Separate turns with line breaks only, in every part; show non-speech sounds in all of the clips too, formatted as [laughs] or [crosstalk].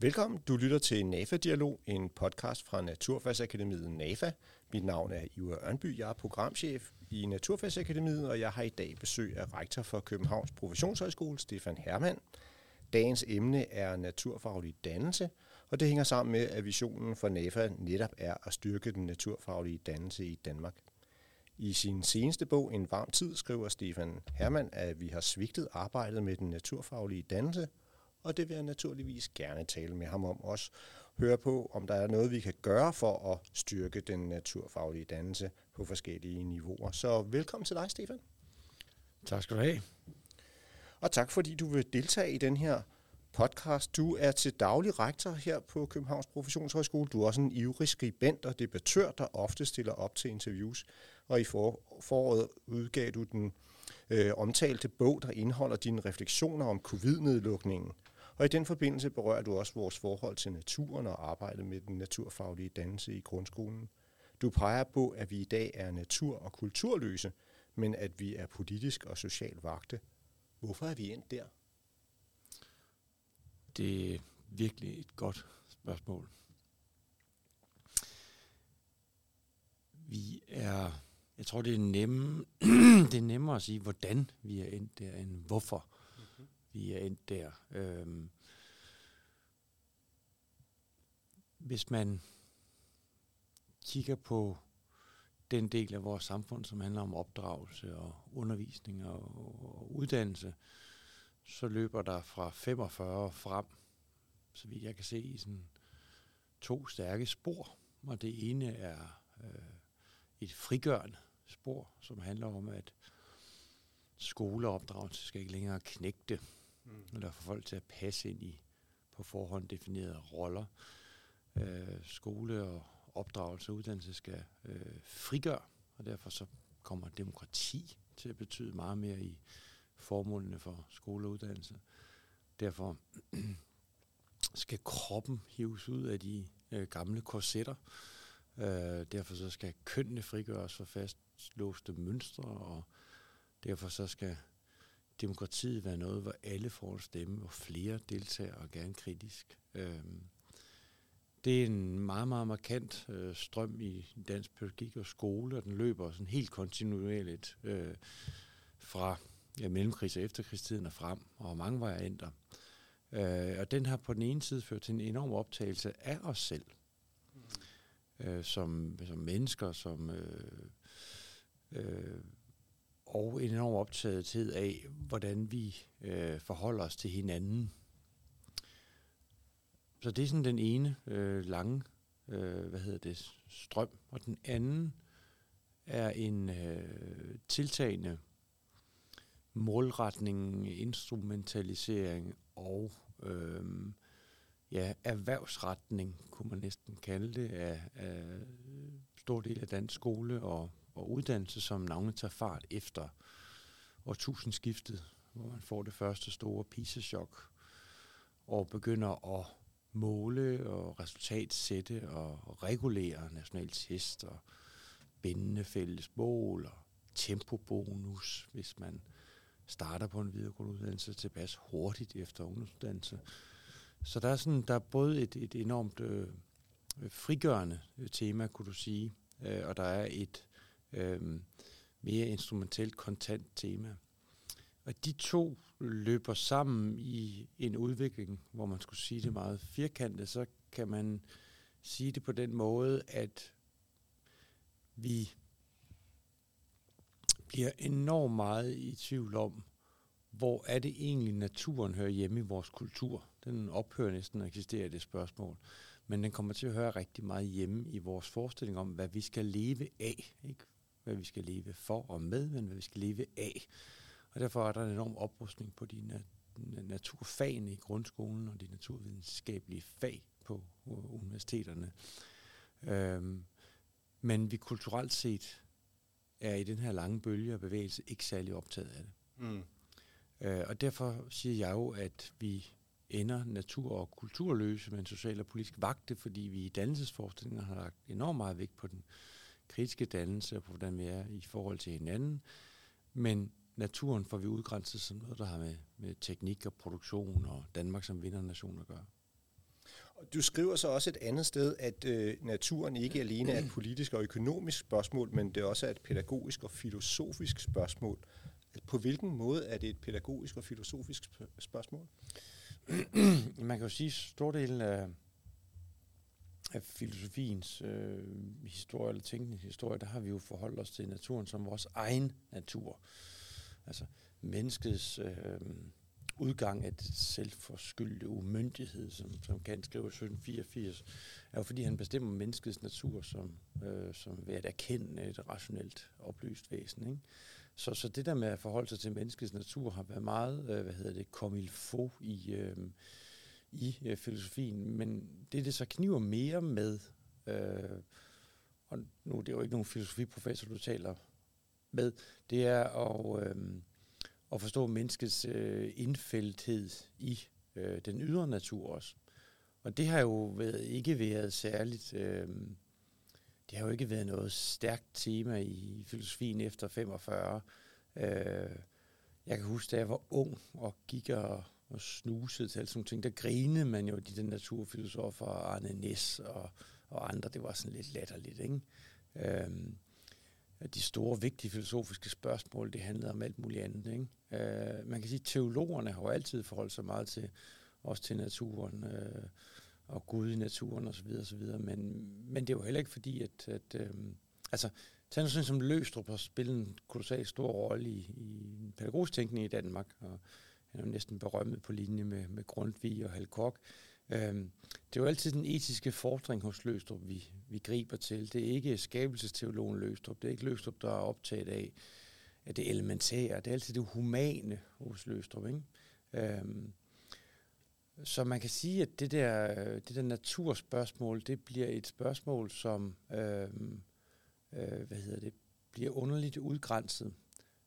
Velkommen, du lytter til NAFA-dialog, en podcast fra Naturfagsakademiet NAFA. Mit navn er Ivar Ørnby, jeg er programchef i Naturfagsakademiet, og jeg har i dag besøg af rektor for Københavns Professionshøjskole, Stefan Hermann. Dagens emne er naturfaglig dannelse, og det hænger sammen med, at visionen for NAFA netop er at styrke den naturfaglige dannelse i Danmark. I sin seneste bog, En varm tid, skriver Stefan Hermann, at vi har svigtet arbejdet med den naturfaglige dannelse, og det vil jeg naturligvis gerne tale med ham om også. Høre på, om der er noget, vi kan gøre for at styrke den naturfaglige dannelse på forskellige niveauer. Så velkommen til dig, Stefan.
Tak skal du have.
Og tak fordi du vil deltage i den her podcast. Du er til daglig rektor her på Københavns Professionshøjskole. Du er også en ivrig skribent og debattør, der ofte stiller op til interviews. Og i for, foråret udgav du den øh, omtalte bog, der indeholder dine refleksioner om covid-nedlukningen. Og i den forbindelse berører du også vores forhold til naturen og arbejdet med den naturfaglige dannelse i grundskolen. Du peger på, at vi i dag er natur- og kulturløse, men at vi er politisk og social vagte. Hvorfor er vi endt der?
Det er virkelig et godt spørgsmål. Vi er, jeg tror det er, nemme, [clears throat] det er nemmere at sige, hvordan vi er endt der, end hvorfor vi er endt der. Øhm, hvis man kigger på den del af vores samfund, som handler om opdragelse og undervisning og, og uddannelse, så løber der fra 45 frem, så vidt jeg kan se, i sådan to stærke spor. Og det ene er øh, et frigørende spor, som handler om, at skoleopdragelse skal ikke længere knægte, mm. eller få folk til at passe ind i på forhånd definerede roller. Øh, skole og opdragelse og uddannelse skal øh, frigøre, og derfor så kommer demokrati til at betyde meget mere i formålene for skole og uddannelse. Derfor [clears throat] skal kroppen hives ud af de øh, gamle korsetter. Øh, derfor så skal kønnene frigøres for fastlåste mønstre, og derfor så skal demokratiet være noget, hvor alle får en stemme, hvor flere deltager og gerne kritisk. Øh, det er en meget, meget markant øh, strøm i dansk pædagogik og skole, og den løber sådan helt kontinuerligt øh, fra ja, mellemkrigs- og efterkrigstiden og frem, og mange varianter. Øh, og den har på den ene side ført til en enorm optagelse af os selv, mm. øh, som, som mennesker, som øh, øh, og en enorm optagethed af, hvordan vi øh, forholder os til hinanden. Så det er sådan den ene øh, lange, øh, hvad hedder det, strøm, og den anden er en øh, tiltagende målretning, instrumentalisering og øh, ja, erhvervsretning, kunne man næsten kalde det, af, af stor del af dansk skole og, og uddannelse, som navnet tager fart efter årtusindskiftet, hvor man får det første store PISA-chok og begynder at måle og resultatsætte og regulere national test og bindende fælles mål og tempobonus, hvis man starter på en videregående uddannelse tilpas hurtigt efter ungdomsuddannelse. Så der er, sådan, der er både et, et enormt øh, frigørende øh, tema, kunne du sige, øh, og der er et øh, mere instrumentelt kontant tema. Og de to løber sammen i en udvikling, hvor man skulle sige det meget firkantet, så kan man sige det på den måde, at vi bliver enormt meget i tvivl om, hvor er det egentlig naturen hører hjemme i vores kultur. Den ophører næsten at eksistere det spørgsmål. Men den kommer til at høre rigtig meget hjemme i vores forestilling om, hvad vi skal leve af. Ikke hvad vi skal leve for og med, men hvad vi skal leve af. Og derfor er der en enorm oprustning på de nat- naturfagene i grundskolen og de naturvidenskabelige fag på universiteterne. Øhm, men vi kulturelt set er i den her lange bølge og bevægelse ikke særlig optaget af det. Mm. Øh, og derfor siger jeg jo, at vi ender natur- og kulturløse med en social og politisk vagte, fordi vi i dannelsesforskningen har lagt enormt meget vægt på den kritiske dannelse og på, hvordan vi er i forhold til hinanden. Men naturen får vi udgrænset som noget, der har med, med teknik og produktion og Danmark som vindernation at gøre.
Du skriver så også et andet sted, at øh, naturen ikke alene er et politisk og økonomisk spørgsmål, men det også er et pædagogisk og filosofisk spørgsmål. På hvilken måde er det et pædagogisk og filosofisk spørgsmål? [clears throat]
Man kan jo sige, at stordelen af, af filosofiens øh, historie eller tænkningshistorie, der har vi jo forholdt os til naturen som vores egen natur. Altså menneskets øh, udgang af det selvforskyldte umyndighed, som, som Kant skriver 1784, er jo fordi han bestemmer menneskets natur som, øh, som ved at erkende et rationelt oplyst væsen. Ikke? Så, så det der med at forholde sig til menneskets natur har været meget, øh, hvad hedder det, comme il faut i, øh, i øh, filosofien. Men det, det så kniver mere med, øh, og nu det er jo ikke nogen filosofiprofessor, du taler med, det er at, øh, at forstå menneskets øh, indfældthed i øh, den ydre natur også. Og det har jo været, ikke været særligt... Øh, det har jo ikke været noget stærkt tema i filosofien efter 45. Øh, jeg kan huske, da jeg var ung og gik og, og snusede til alle sådan ting, der grinede man jo de der naturfilosofer, Arne Næs og, og andre. Det var sådan lidt latterligt, ikke? Øhm, de store, vigtige filosofiske spørgsmål, det handlede om alt muligt andet. Ikke? Øh, man kan sige, at teologerne har jo altid forholdt sig meget til, også til naturen. Øh, og Gud i naturen osv. osv. Men, men det er jo heller ikke fordi, at, at øh, altså, tag nu sådan som Løstrup har spillet en kolossal stor rolle i, i pædagogisk tænkning i Danmark, og han er jo næsten berømmet på linje med, med Grundtvig og Halkok. Øhm, det er jo altid den etiske fordring hos Løstrup, vi, vi griber til. Det er ikke skabelsesteologen Løstrup, det er ikke Løstrup, der er optaget af, at det elementære, det er altid det humane hos Løstrup. Ikke? Øhm, så man kan sige, at det der, det der naturspørgsmål, det bliver et spørgsmål, som øhm, øh, hvad hedder det, bliver underligt udgrænset.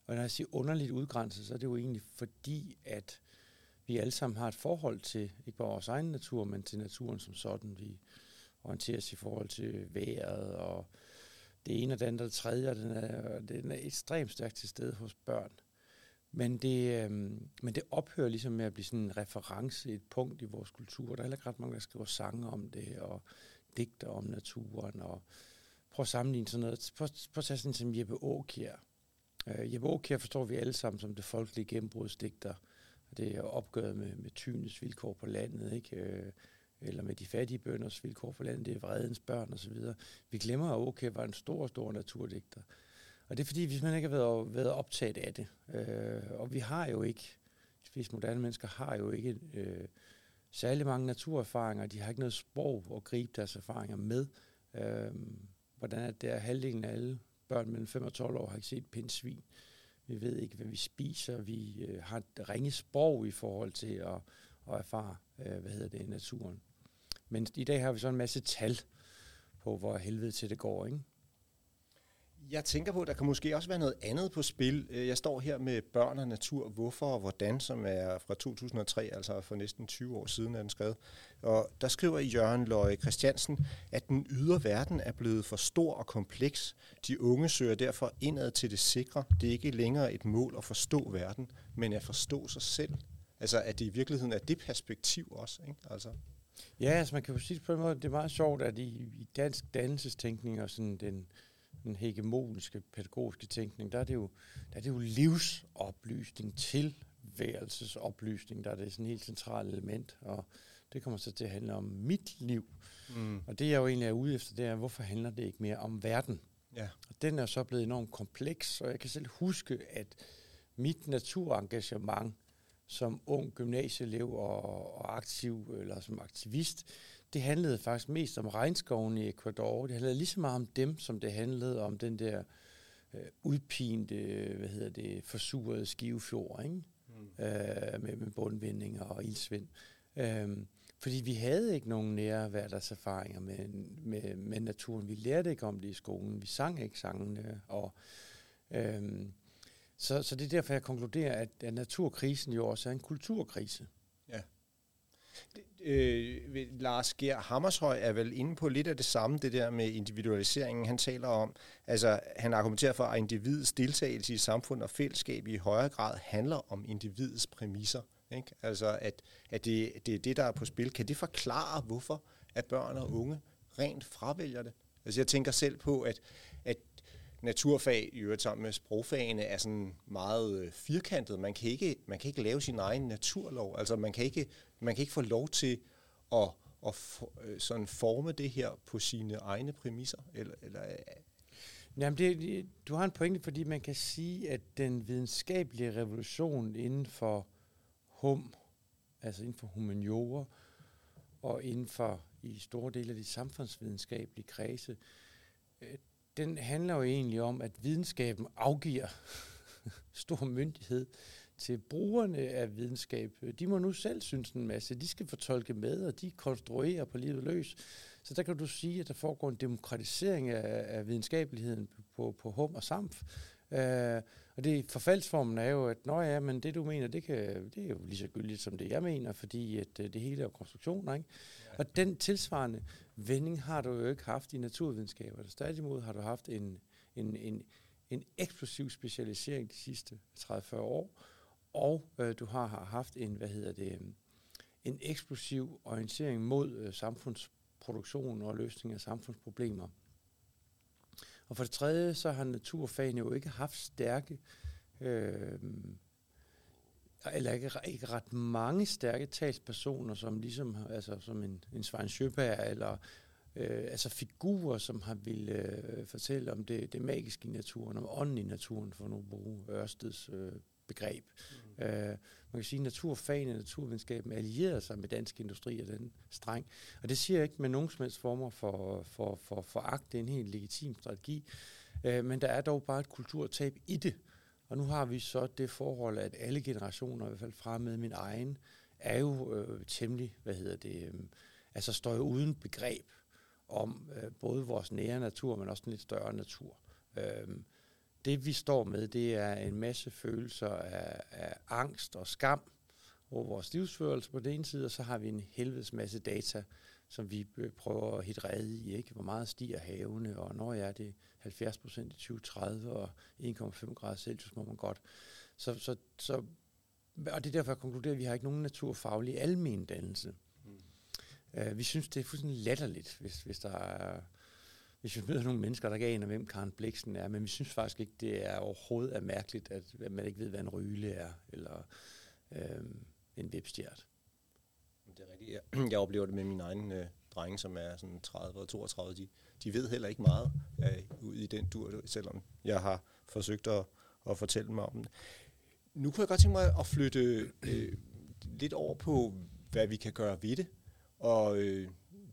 Og når jeg siger underligt udgrænset, så er det jo egentlig fordi, at vi alle sammen har et forhold til, ikke bare vores egen natur, men til naturen som sådan. Vi orienterer os i forhold til vejret og det ene og det andet og det tredje, og den er, den er ekstremt stærkt til stede hos børn. Men det, øh, men det ophører ligesom med at blive sådan en reference, et punkt i vores kultur. Der er heller ikke ret mange, der skriver sange om det, og digter om naturen, og prøv at sammenligne sådan noget. Prøv, prøv at tage sådan som Jeppe Aukjær. Øh, Jeppe Aukjær forstår vi alle sammen som det folkelige gennembrudsdigter. Det er opgøret med, med tynes vilkår på landet, ikke? Øh, eller med de fattige bønders vilkår på landet, det er vredens børn osv. Vi glemmer, at Aukjær var en stor, stor naturdigter. Og det er fordi, hvis man ikke har været, været optaget af det, øh, og vi har jo ikke, de fleste moderne mennesker har jo ikke øh, særlig mange naturerfaringer, de har ikke noget sprog at gribe deres erfaringer med. Øh, hvordan er det, at halvdelen af alle børn mellem 5 og 12 år har ikke set pindsvin. Vi ved ikke, hvad vi spiser. Vi øh, har et ringe sprog i forhold til at, at erfare, øh, hvad hedder det, naturen. Men i dag har vi så en masse tal på, hvor helvede til det går, ikke?
Jeg tænker på, at der kan måske også være noget andet på spil. Øh, jeg står her med Børn og Natur, Hvorfor og Hvordan, som er fra 2003, altså for næsten 20 år siden er den skrevet. Og der skriver Jørgen Løje Christiansen, at den ydre verden er blevet for stor og kompleks. De unge søger derfor indad til det sikre. Det er ikke længere et mål at forstå verden, men at forstå sig selv. Altså, at det i virkeligheden er det perspektiv også, ikke? Altså.
Ja, altså man kan jo sige på en måde, det er meget sjovt, at i, i dansk dannelsestænkning og sådan den, den hegemoniske pædagogiske tænkning, der er det jo, der er det jo livsoplysning, tilværelsesoplysning, der er det sådan et helt centralt element, og det kommer så til at handle om mit liv. Mm. Og det jeg jo egentlig er ude efter, det er, hvorfor handler det ikke mere om verden? Ja. Og den er så blevet enormt kompleks, og jeg kan selv huske, at mit naturengagement som ung gymnasieelev og, og aktiv, eller som aktivist, det handlede faktisk mest om regnskoven i Ecuador. Det handlede lige så meget om dem, som det handlede om den der øh, udpinte, hvad hedder det, forsurede skivefjord, ikke? Mm. Øh, med, med bundvindinger og ildsvind. Øh, fordi vi havde ikke nogen nære hverdagserfaringer med, med, med naturen. Vi lærte ikke om det i skolen. Vi sang ikke sangene. Og, øh, så, så det er derfor, jeg konkluderer, at, at naturkrisen jo også er en kulturkrise
øh, Lars Ger Hammershøj er vel inde på lidt af det samme, det der med individualiseringen, han taler om. Altså, han argumenterer for, at individets deltagelse i samfund og fællesskab i højere grad handler om individets præmisser. Ikke? Altså, at, at det, det er det, der er på spil. Kan det forklare, hvorfor at børn og unge rent fravælger det? Altså, jeg tænker selv på, at, at naturfag, i øvrigt sammen med sprogfagene, er sådan meget øh, firkantet. Man kan, ikke, man kan ikke lave sin egen naturlov. Altså, man kan ikke, man kan ikke få lov til at, at for, øh, sådan forme det her på sine egne præmisser. Eller, eller, øh,
Jamen, det, du har en pointe, fordi man kan sige, at den videnskabelige revolution inden for hum, altså inden for humaniora, og inden for i store dele af de samfundsvidenskabelige kredse, øh, den handler jo egentlig om, at videnskaben afgiver [laughs] stor myndighed til brugerne af videnskab. De må nu selv synes en masse. De skal fortolke med, og de konstruerer på livet løs. Så der kan du sige, at der foregår en demokratisering af, af videnskabeligheden på, på hum og samf. Uh, og det forfaldsformen er jo, at når ja, men det du mener, det, kan, det er jo lige så gyldigt som det jeg mener, fordi at uh, det hele er jo konstruktioner, ikke? Ja. Og den tilsvarende vending har du jo ikke haft i naturvidenskaber. Tværtimod har du haft en, en, en, en eksplosiv specialisering de sidste 30-40 år, og øh, du har haft en, hvad hedder det, en eksplosiv orientering mod øh, samfundsproduktion og løsning af samfundsproblemer. Og for det tredje, så har naturfagene jo ikke haft stærke, øh, eller ikke, ikke ret mange stærke talspersoner, som ligesom, altså som en, en Svein Sjøberg, eller øh, altså figurer, som har ville øh, fortælle om det, det magiske i naturen, om ånden i naturen, for nu at bruge Ørsteds øh, begreb. Mm. Øh, man kan sige, at naturfagene og naturvidenskaben allierer sig med dansk industri og den streng. Og det siger jeg ikke med nogen som helst former for, for, for, for agt. Det er en helt legitim strategi. Øh, men der er dog bare et kulturtab i det. Og nu har vi så det forhold, at alle generationer, i hvert fald fra med min egen, er jo øh, temmelig, hvad hedder det, øh, altså står jo uden begreb om øh, både vores nære natur, men også den lidt større natur. Øh, det vi står med, det er en masse følelser af, af angst og skam over vores livsførelse på den ene side, og så har vi en helvedes masse data, som vi prøver at hitte redde i. Ikke? Hvor meget stiger havene, og når er det 70 procent i 2030, og 1,5 grader Celsius må man godt. Så, så, så, og det er derfor, jeg konkluderer, at vi har ikke nogen naturfaglig almen dannelse. Mm. Uh, vi synes, det er fuldstændig latterligt, hvis, hvis der er hvis vi møder nogle mennesker, der ikke aner, hvem Karen Bliksen er, men vi synes faktisk ikke, det er overhovedet er mærkeligt, at man ikke ved, hvad en ryle er, eller øh, en vipstjert.
Det er rigtigt. Jeg, [clears throat] jeg oplever det med min egen øh, drenge, som er sådan 30 og 32. De, de ved heller ikke meget øh, ud i den dur, selvom jeg har forsøgt at, at fortælle mig om det. Nu kunne jeg godt tænke mig at flytte øh, lidt over på, hvad vi kan gøre ved det. Og øh,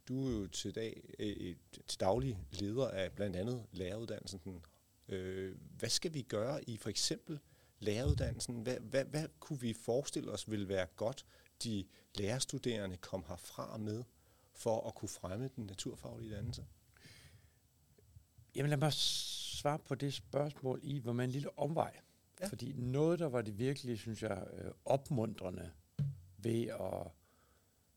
du er jo til, dag, øh, til daglig leder af blandt andet læreruddannelsen. Øh, hvad skal vi gøre i for eksempel læreruddannelsen? Hvad, hvad, hvad kunne vi forestille os vil være godt, de lærerstuderende kom herfra med, for at kunne fremme den naturfaglige dannelse?
Jamen lad mig svare på det spørgsmål i, hvor man en lille omvej. Ja. Fordi noget, der var det virkelig, synes jeg, øh, opmuntrende ved at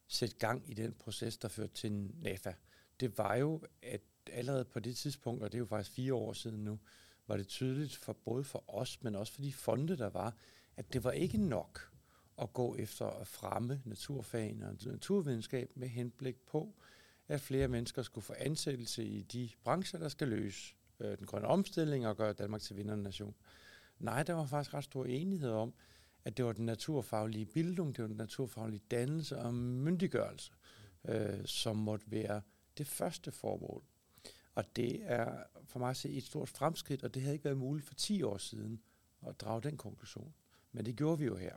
sætte gang i den proces, der førte til NAFA, det var jo, at allerede på det tidspunkt, og det er jo faktisk fire år siden nu, var det tydeligt for både for os, men også for de fonde, der var, at det var ikke nok at gå efter at fremme naturfagene og naturvidenskab med henblik på, at flere mennesker skulle få ansættelse i de brancher, der skal løse øh, den grønne omstilling og gøre Danmark til vindernation. Nej, der var faktisk ret stor enighed om, at det var den naturfaglige bildung, det var den naturfaglige dannelse og myndiggørelse, øh, som måtte være det første formål. Og det er for mig at se et stort fremskridt, og det havde ikke været muligt for 10 år siden at drage den konklusion. Men det gjorde vi jo her.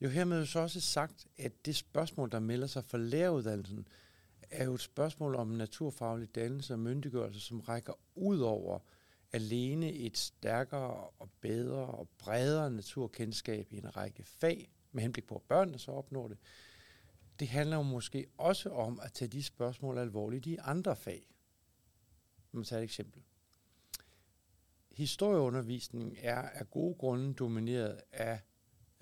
Jo hermed så også sagt, at det spørgsmål, der melder sig for læreruddannelsen, er jo et spørgsmål om naturfaglig dannelse og myndiggørelse, som rækker ud over alene et stærkere og bedre og bredere naturkendskab i en række fag, med henblik på, at børnene så opnår det. Det handler jo måske også om at tage de spørgsmål alvorligt i andre fag. Lad mig tage et eksempel. Historieundervisningen er af gode grunde domineret af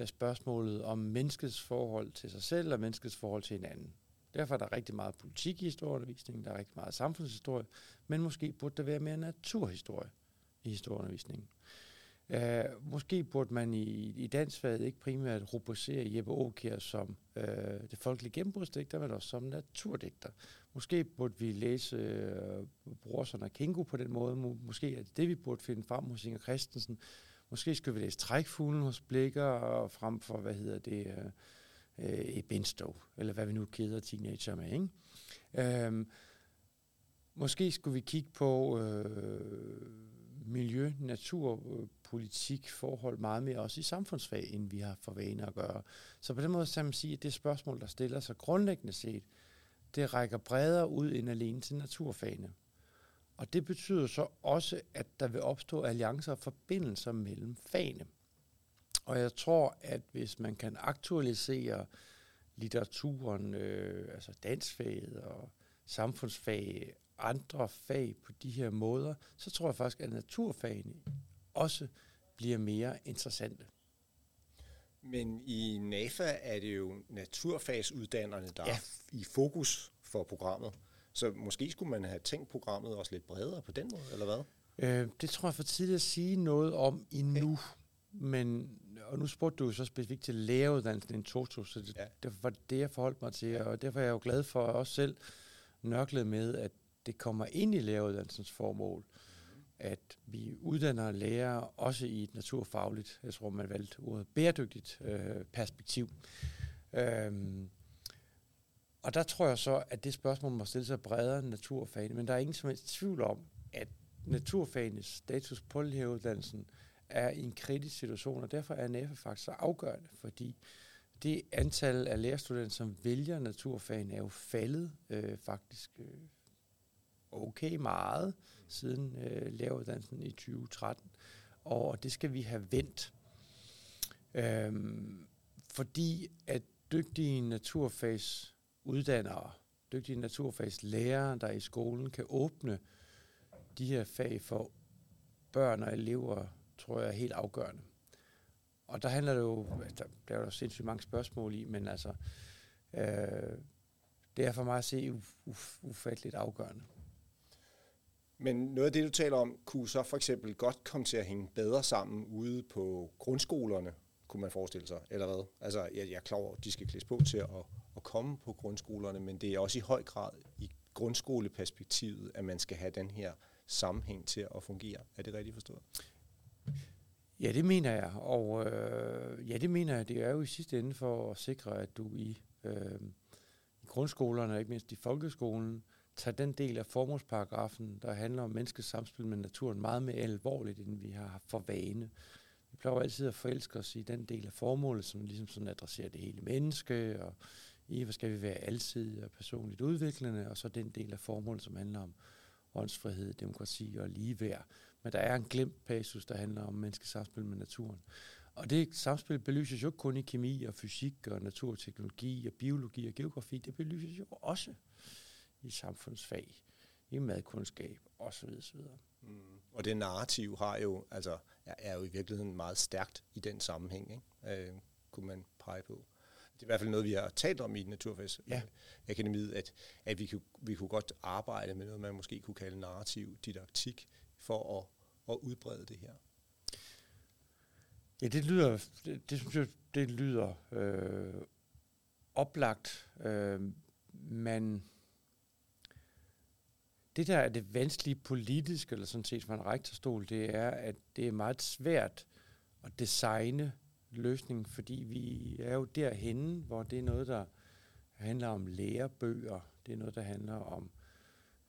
spørgsmålet om menneskets forhold til sig selv og menneskets forhold til hinanden. Derfor er der rigtig meget politik i historieundervisningen, der er rigtig meget samfundshistorie, men måske burde der være mere naturhistorie i historieundervisningen. Uh, måske burde man i, i dansfaget ikke primært rubricere Jeppe Aukjær som uh, det folkelige gennembrudsdigter, men også som naturdigter. Måske burde vi læse øh, uh, Brorsen og Kingo på den måde. Måske er det det, vi burde finde frem hos Inger Christensen. Måske skal vi læse Trækfuglen hos Blikker og frem for, hvad hedder det, øh, i Benstow, eller hvad vi nu keder teenager med, ikke? Øhm, måske skulle vi kigge på øh, miljø, natur, øh, politik, forhold meget mere også i samfundsfag, end vi har for vane at gøre. Så på den måde kan man sige, at det spørgsmål, der stiller sig grundlæggende set, det rækker bredere ud end alene til naturfagene. Og det betyder så også, at der vil opstå alliancer og forbindelser mellem fagene. Og jeg tror, at hvis man kan aktualisere litteraturen, øh, altså dansfaget og samfundsfag, andre fag på de her måder, så tror jeg faktisk, at naturfagene også bliver mere interessante.
Men i NAFA er det jo naturfagsuddannerne, der ja. er i fokus for programmet. Så måske skulle man have tænkt programmet også lidt bredere på den måde, eller hvad?
Øh, det tror jeg for tidligt at sige noget om endnu. Okay. Men, og nu spurgte du så specifikt til læreruddannelsen i Toto, så det, ja. det var det, jeg forholdt mig til. Og derfor er jeg jo glad for at også selv nørklet med, at det kommer ind i læreruddannelsens formål at vi uddanner lærere også i et naturfagligt, jeg tror man valgte ordet, bæredygtigt øh, perspektiv. Øhm, og der tror jeg så, at det spørgsmål må stille sig bredere end naturfagene, men der er ingen som helst tvivl om, at naturfagenes status på læreruddannelsen er i en kritisk situation, og derfor er NF faktisk så afgørende, fordi det antal af lærerstudenter, som vælger naturfagene, er jo faldet øh, faktisk øh, okay meget siden øh, læreruddannelsen i 2013, og det skal vi have vendt. Øhm, fordi at dygtige naturfagsuddannere, dygtige naturfagslærere, der i skolen kan åbne de her fag for børn og elever, tror jeg er helt afgørende. Og der handler det jo, der, bliver er jo sindssygt mange spørgsmål i, men altså, øh, det er for mig at se uf, ufatteligt afgørende.
Men noget af det, du taler om, kunne så for eksempel godt komme til at hænge bedre sammen ude på grundskolerne, kunne man forestille sig, eller hvad? Altså, jeg, jeg er klar over, at de skal klædes på til at, at komme på grundskolerne, men det er også i høj grad i grundskoleperspektivet, at man skal have den her sammenhæng til at fungere. Er det rigtigt forstået?
Ja, det mener jeg. Og øh, ja, det mener jeg. Det er jo i sidste ende for at sikre, at du i, øh, i grundskolerne, og ikke mindst i folkeskolen, tager den del af formålsparagrafen, der handler om menneskets samspil med naturen, meget mere alvorligt, end vi har for vane. Vi plejer altid at forelske os i den del af formålet, som ligesom sådan adresserer det hele menneske, og i hvad skal vi være altid og personligt udviklende, og så den del af formålet, som handler om åndsfrihed, demokrati og ligeværd. Men der er en glemt passus, der handler om menneskets samspil med naturen. Og det samspil belyses jo ikke kun i kemi og fysik og naturteknologi og biologi og geografi, det belyses jo også i samfundsfag, i madkundskab osv. osv.
Mm. Og det narrativ har jo, altså, er jo i virkeligheden meget stærkt i den sammenhæng, ikke? Øh, kunne man pege på. Det er i hvert fald noget, vi har talt om i Naturfagsakademiet, ja. at, at vi, kunne, vi kunne godt arbejde med noget, man måske kunne kalde narrativ didaktik, for at, at udbrede det her.
Ja, det lyder, det, det synes jeg, det lyder øh, oplagt. Øh, man det der er det vanskelige politiske, eller sådan set fra en rektorstol, det er, at det er meget svært at designe løsningen, fordi vi er jo derhenne, hvor det er noget, der handler om lærebøger, det er noget, der handler om,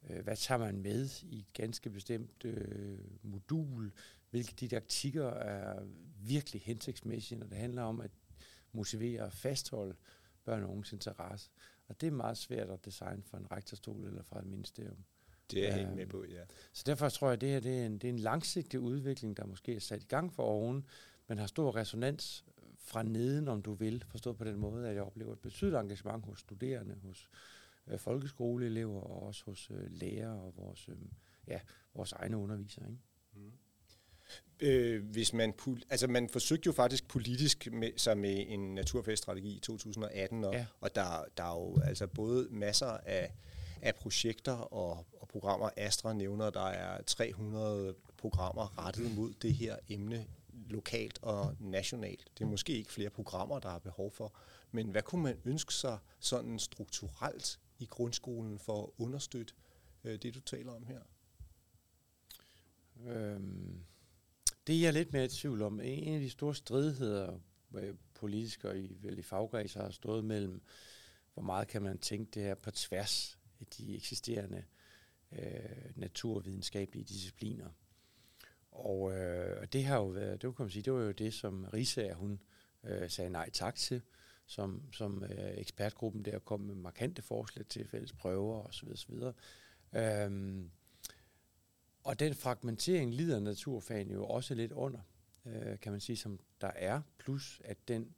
hvad tager man med i et ganske bestemt øh, modul, hvilke didaktikker er virkelig hensigtsmæssige, når det handler om at motivere og fastholde børn og unges interesse. Og det er meget svært at designe for en rektorstol eller fra et ministerium.
Det er jeg helt med på, ja.
Så derfor tror jeg, at det her det er, en, det er en langsigtig udvikling, der måske er sat i gang for oven, men har stor resonans fra neden, om du vil, forstået på den måde, at jeg oplever et betydeligt engagement hos studerende, hos øh, folkeskoleelever og også hos øh, lærere og vores, øh, ja, vores egne undervisere. Ikke? Mm.
Øh, hvis man, altså man forsøgte jo faktisk politisk med, sig med en naturfeststrategi i 2018, og, ja. og der, der er jo altså både masser af af projekter og, og programmer. Astra nævner, at der er 300 programmer rettet mod det her emne lokalt og nationalt. Det er måske ikke flere programmer, der er behov for, men hvad kunne man ønske sig sådan strukturelt i grundskolen for at understøtte øh, det, du taler om her?
Øhm, det er jeg lidt mere i tvivl om. En af de store stridigheder, øh, politikere i, vel i faggræser har stået mellem, hvor meget kan man tænke det her på tværs af de eksisterende øh, naturvidenskabelige discipliner. Og, øh, og det har jo været, det kan man sige, det var jo det, som Risa, hun øh, sagde nej tak til, som, som øh, ekspertgruppen der kom med markante forslag til fælles prøver osv. osv. Øhm, og den fragmentering lider naturfagene jo også lidt under, øh, kan man sige, som der er, plus at den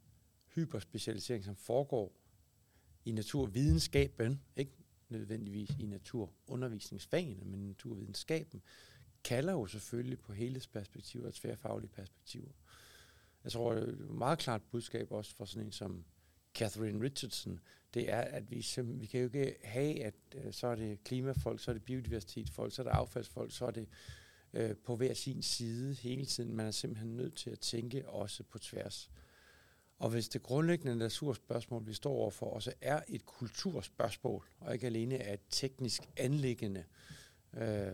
hyperspecialisering, som foregår i naturvidenskaben, ikke nødvendigvis i naturundervisningsfagene, men naturvidenskaben, kalder jo selvfølgelig på helhedsperspektiver og tværfaglige perspektiver. Jeg tror, det er et meget klart budskab også for sådan en som Catherine Richardson, det er, at vi, vi kan jo ikke have, at øh, så er det klimafolk, så er det biodiversitetsfolk, så er det affaldsfolk, så er det øh, på hver sin side hele tiden. Man er simpelthen nødt til at tænke også på tværs. Og hvis det grundlæggende naturspørgsmål, vi står overfor, også er et kulturspørgsmål, og ikke alene er et teknisk anlæggende, øh,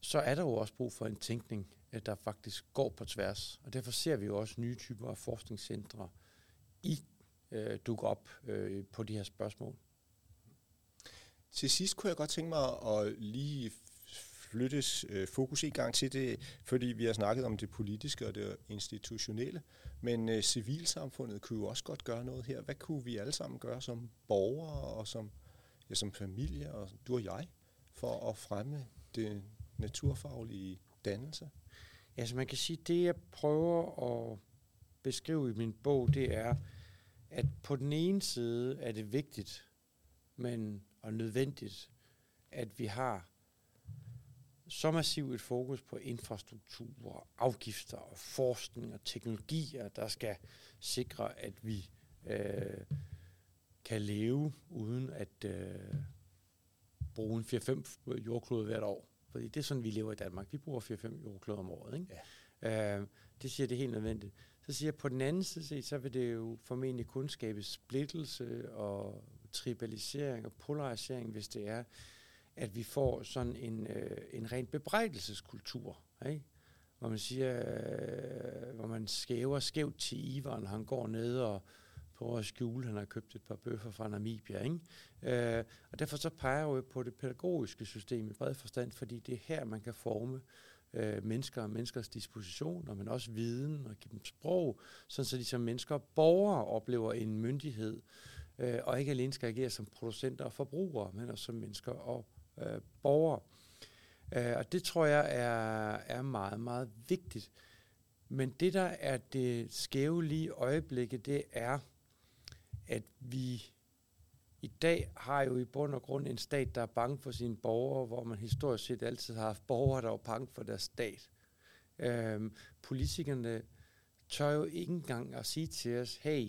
så er der jo også brug for en tænkning, der faktisk går på tværs. Og derfor ser vi jo også nye typer af forskningscentre i øh, dukke op øh, på de her spørgsmål.
Til sidst kunne jeg godt tænke mig at lige flyttes øh, fokus en gang til det, fordi vi har snakket om det politiske og det institutionelle, men øh, civilsamfundet kunne jo også godt gøre noget her. Hvad kunne vi alle sammen gøre som borgere og som, ja, som familie, og du og jeg, for at fremme det naturfaglige dannelse?
Altså man kan sige, det jeg prøver at beskrive i min bog, det er, at på den ene side er det vigtigt, men og nødvendigt, at vi har så massivt et fokus på infrastruktur, afgifter og forskning og teknologier, der skal sikre, at vi øh, kan leve uden at øh, bruge en 4-5 jordklode hvert år. Fordi det er sådan, vi lever i Danmark. Vi bruger 4-5 jordkloder om året. Ikke? Ja. Øh, det siger, det er helt nødvendigt. Så siger jeg, på den anden side, så vil det jo formentlig kun skabe splittelse og tribalisering og polarisering, hvis det er, at vi får sådan en, øh, en ren bebrejdelseskultur, ikke? hvor man siger, øh, hvor man skæver skævt til Ivan, han går ned og prøver at skjule, han har købt et par bøffer fra Namibia. Ikke? Øh, og derfor så peger jeg jo på det pædagogiske system i bred forstand, fordi det er her, man kan forme øh, mennesker og menneskers dispositioner, men også viden og give dem sprog, sådan så de som mennesker og borgere oplever en myndighed, øh, og ikke alene skal agere som producenter og forbrugere, men også som mennesker og øh, borgere. Øh, og det tror jeg er, er meget, meget vigtigt. Men det, der er det skæve lige øjeblikket, det er, at vi i dag har jo i bund og grund en stat, der er bange for sine borgere, hvor man historisk set altid har haft borgere, der er bange for deres stat. Øhm, politikerne tør jo ikke engang at sige til os, hey,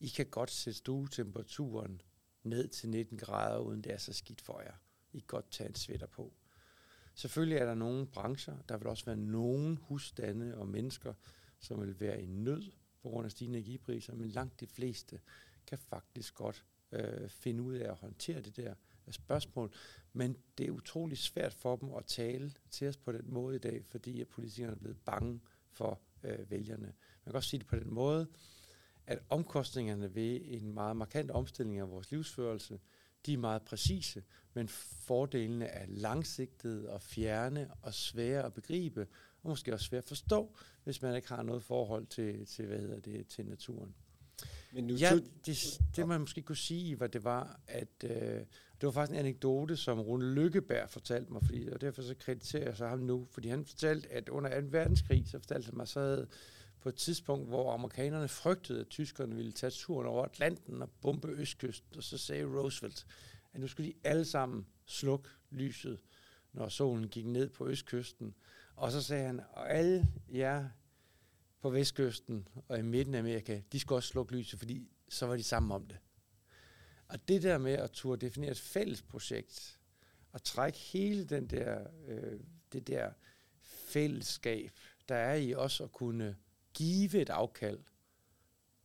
I kan godt sætte stuetemperaturen ned til 19 grader, uden det er så skidt for jer. I kan godt tage en sweater på. Selvfølgelig er der nogle brancher, der vil også være nogle husstande og mennesker, som vil være i nød på grund af stigende energipriser, men langt de fleste kan faktisk godt øh, finde ud af at håndtere det der spørgsmål. Men det er utrolig svært for dem at tale til os på den måde i dag, fordi at politikerne er blevet bange for øh, vælgerne. Man kan også sige det på den måde, at omkostningerne ved en meget markant omstilling af vores livsførelse, de er meget præcise, men fordelene er langsigtede og fjerne og svære at begribe, og måske også svære at forstå, hvis man ikke har noget forhold til, til hvad hedder det, til naturen. Men nu, ja, det, det man måske kunne sige, hvad det var, at øh, det var faktisk en anekdote, som Rune Lykkeberg fortalte mig, fordi, og derfor så krediterer jeg så ham nu, fordi han fortalte, at under 2. verdenskrig, så fortalte han mig, så havde på et tidspunkt, hvor amerikanerne frygtede, at tyskerne ville tage turen over Atlanten og bombe Østkysten, og så sagde Roosevelt, at nu skulle de alle sammen slukke lyset, når solen gik ned på Østkysten. Og så sagde han, og alle jer på vestkysten og i midten af Amerika, de skulle også slukke lyset, fordi så var de sammen om det. Og det der med at turde definere et fælles projekt, og trække hele den der, øh, det der fællesskab, der er i også at kunne give et afkald,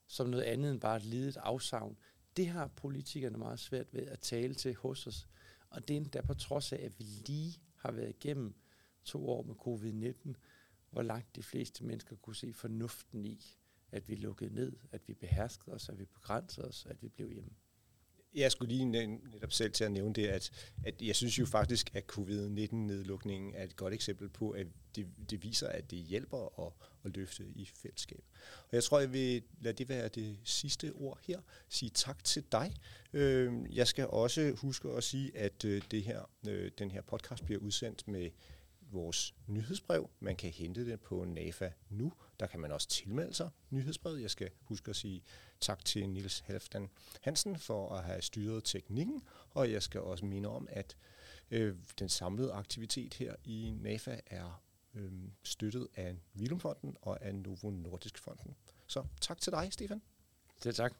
som noget andet end bare et lidet afsavn. Det har politikerne meget svært ved at tale til hos os. Og det er endda på trods af, at vi lige har været igennem to år med covid-19, hvor langt de fleste mennesker kunne se fornuften i, at vi lukkede ned, at vi beherskede os, at vi begrænsede os, at vi blev hjemme.
Jeg skulle lige netop selv til at nævne det, at, at jeg synes jo faktisk, at covid-19-nedlukningen er et godt eksempel på, at det, det viser, at det hjælper at, at løfte i fællesskab. Og jeg tror, jeg vil lade det være det sidste ord her. Sige tak til dig. Øhm, jeg skal også huske at sige, at øh, det her, øh, den her podcast bliver udsendt med vores nyhedsbrev. Man kan hente det på NAFA nu. Der kan man også tilmelde sig nyhedsbrevet. Jeg skal huske at sige tak til Nils Halfdan Hansen for at have styret teknikken, og jeg skal også minde om, at øh, den samlede aktivitet her i NAFA er øh, støttet af Vilumfonden og af Novo Nordisk Fonden. Så tak til dig, Stefan.
Det tak.